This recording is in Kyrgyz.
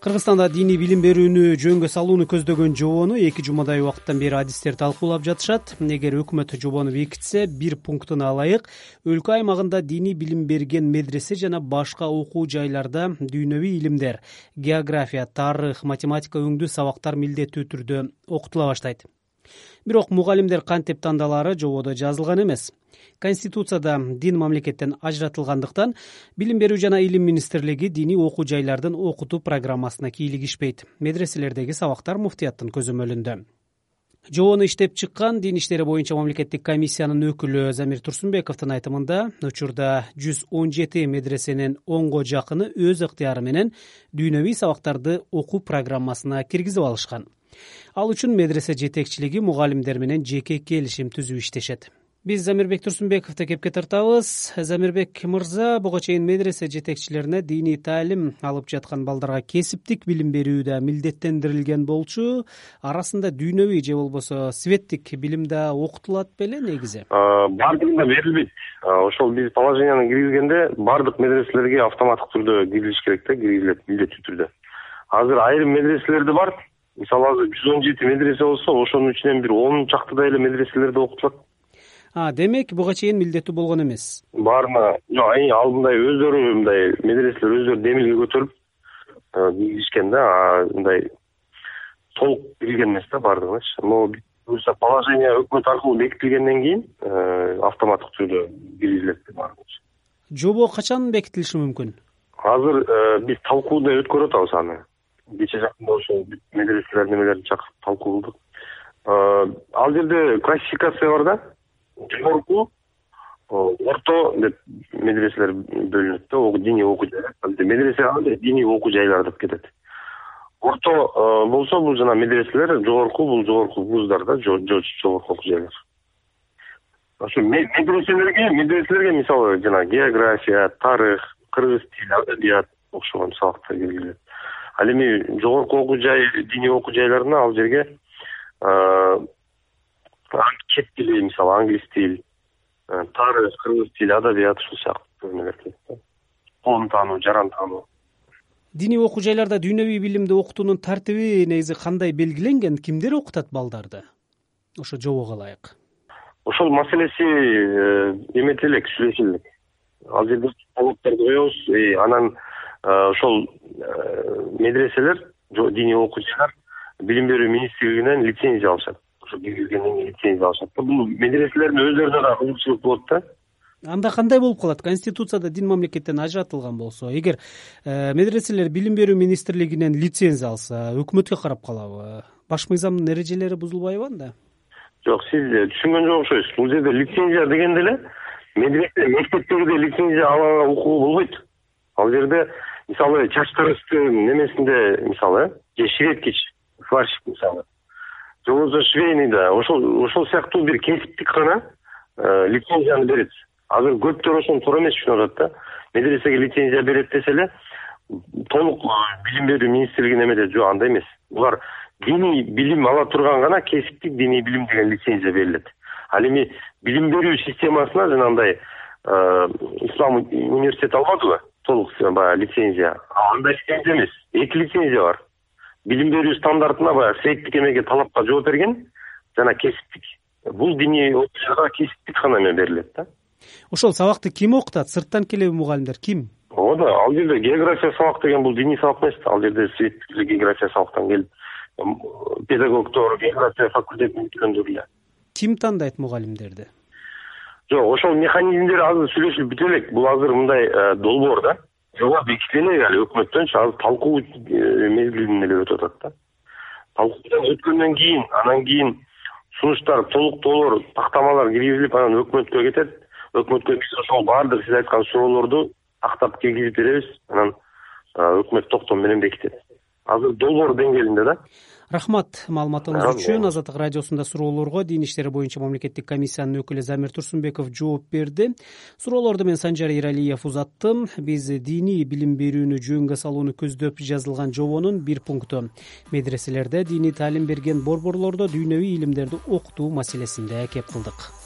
кыргызстанда диний билим берүүнү жөнгө салууну көздөгөн жобону эки жумадай убакыттан бери адистер талкуулап жатышат. Эгер өкмөт жобону бекитсе бир пунктуна ылайык. Өлкө аймагында диний билим берген медресе жана башка окуу жайларда дүйнөвүй илимдер. География тарых математика өңдүү сабактар милдеттүү түрдө окутула баштайт бирок мугалимдер кантип тандалаары жободо жазылган эмес. Конституцияда дин мамлекеттен ажыратылгандыктан билим берүү жана илим министрлиги диний окуу жайлардын окутуу программасына кийлигишпейт. Медреселердеги сабактар муфтияттын көзөмөлүндө жобону иштеп чыккан дин иштери боюнча мамлекеттик комиссиянын өкүлү замир турсунбековдун айтымында учурда жүз он жети медресенин онго жакыны өз ыктыяры менен дүйнөвүй сабактарды окуу программасына киргизип алышкан ал үчүн медресе жетекчилиги мугалимдер менен жеке келишим түзүп иштешет. Биз замирбек турсунбековду кепке тартабыз. Замирбек мырза буга чейин медресе жетекчилерине диний таалим алып жаткан балдарга кесиптик билим берүү да милдеттендирилген болчу. Арасында дүйнөвүй же болбосо светтик билим да окутулат беле негизи? Баардыгында берилбейт. Ошол биз положенияны киргизгенде баардык медреселерге автоматтык түрдө киргизиш керек да киргизилет милдеттүү түрдө. Азыр айрым медреселерде бар мисалы азыр жүз он жети медресе болсо ошонун ичинен бир он чактыдай эле медреселерде окутулат демек буга чейин милдеттүү болгон эмес. Баарына жок ал мындай өздөрү мындай медреселер өздөрү демилге көтөрүп киргизишкен да мындай толук кирилген эмес да баардыгыначы но буюрса положение өкмөт аркылуу бекитилгенден кийин автоматтык түрдө киргизилет баардыгычы жобо качан бекитилиши мүмкүн? Азыр биз талкууну өткөрүп атабыз аны кече жакында ошол медреселер немелерин чакырып талкуу кылдык ал жерде классификация бар да? Жогорку орто деп медреселер бөлүнөт да диний окуу жайлар. Медресе дегенде диний окуу жайлар деп кетет. Орто болсо бул жана медреселер жогорку бул жогорку вуздар да жогорку окуу жайлар. Ошо медреселерге медреселерге мисалы жана география тарых кыргыз тили адабият окшогон сабактар киргизилет ал эми жогорку окуу жай диний окуу жайларына ал жерге чет тили мисалы англис тил тарых кыргыз тили адабият ушул сыяктуу эмелер кирет да. Коом таануу жаран таануу диний окуу жайларда дүйнөвүй билимди окутуунун тартиби негизи кандай белгиленген? Кимдер окутат балдарды? Ошо жобого ылайык ошол маселеси э, эмете элек сүйлөшө элек ал жерде талаптарды коебуз. Анан ошол медреселер диний окуу жайлар билим берүү министрлигинен лицензия алышат. Киргизгенден кийин лицензия алышат да. Бул медреселердин өздөрүнө да кызыкчылык болот да. Анда кандай болуп калат? Конституцияда дин мамлекеттен ажыратылган болсо эгер э, медреселер билим берүү министрлигинен лицензия алса өкмөткө карап калабы баш мыйзамдын эрежелери бузулбайбы анда? Жок сиз түшүнгөн жок окшойсуз бул жерде лицензия дегенде эле медресе мектептегидей лицензия алганга укугу болбойт. Ал жерде мисалы чач тарастын немесинде мисалы э же шведкич сварщик мисалы. Же болбосо швейный да ошол ошол сыяктуу бир кесиптик гана э, лицензияны берет. Азыр көптөр ошону туура эмес түшүнүп атат да. Медресеге лицензия берет десе эле толук э, билим берүү министрлигинин эмеде жок андай эмес. Булар диний билим ала турган гана кесиптик диний билим деген лицензия берилет. Ал эми билим берүү системасына жанагындай э, ислам университети албадыбы баягы лицензия. Андай лицензия эмес. Эки лицензия бар. Билим берүү стандартына баягы светтик эмеге талапка жооп берген жана кесиптик. Бул диний окуучуга кесиптик гана эме берилет да. Ошол сабакты ким окутат? Сырттан келеби мугалимдер ким? Ооба да ал жерде география сабак деген бул диний сабак эмес. Да ал жерде светтик эле география сабактан келип педагогдор география факультетин бүткөндөр эле. Ким тандайт мугалимдерди? Жок ошол механизмдер азыр сүйлөшүлүп бүтө элек. Бул азыр мындай э, долбоор да жобо бекитилген элек али өкмөттөнчү азыр талкуу э, мезгилинен эле өтүп атат да. Талкуудан өткөндөн кийин анан кийин сунуштар толуктоолор тактамалар киргизилип анан өкмөткө кетет. Өкмөткө биз ошол баардык сиз айткан суроолорду тактап киргизип беребиз. Анан өкмөт токтом менен бекитет. Азыр долбоор деңгээлинде да рахмат. Маалыматыңыз үчүн азаттык радиосунда суроолорго дин иштери боюнча мамлекеттик комиссиянын өкүлү замир турсунбеков жооп берди. Суроолорду мен санжар эралиев узаттым. Биз диний билим берүүнү жөнгө салууну көздөп жазылган жобонун бир пункту. Медреселерде диний таалим берген борборлордо дүйнөвүй илимдерди окутуу маселесинде кеп кылдык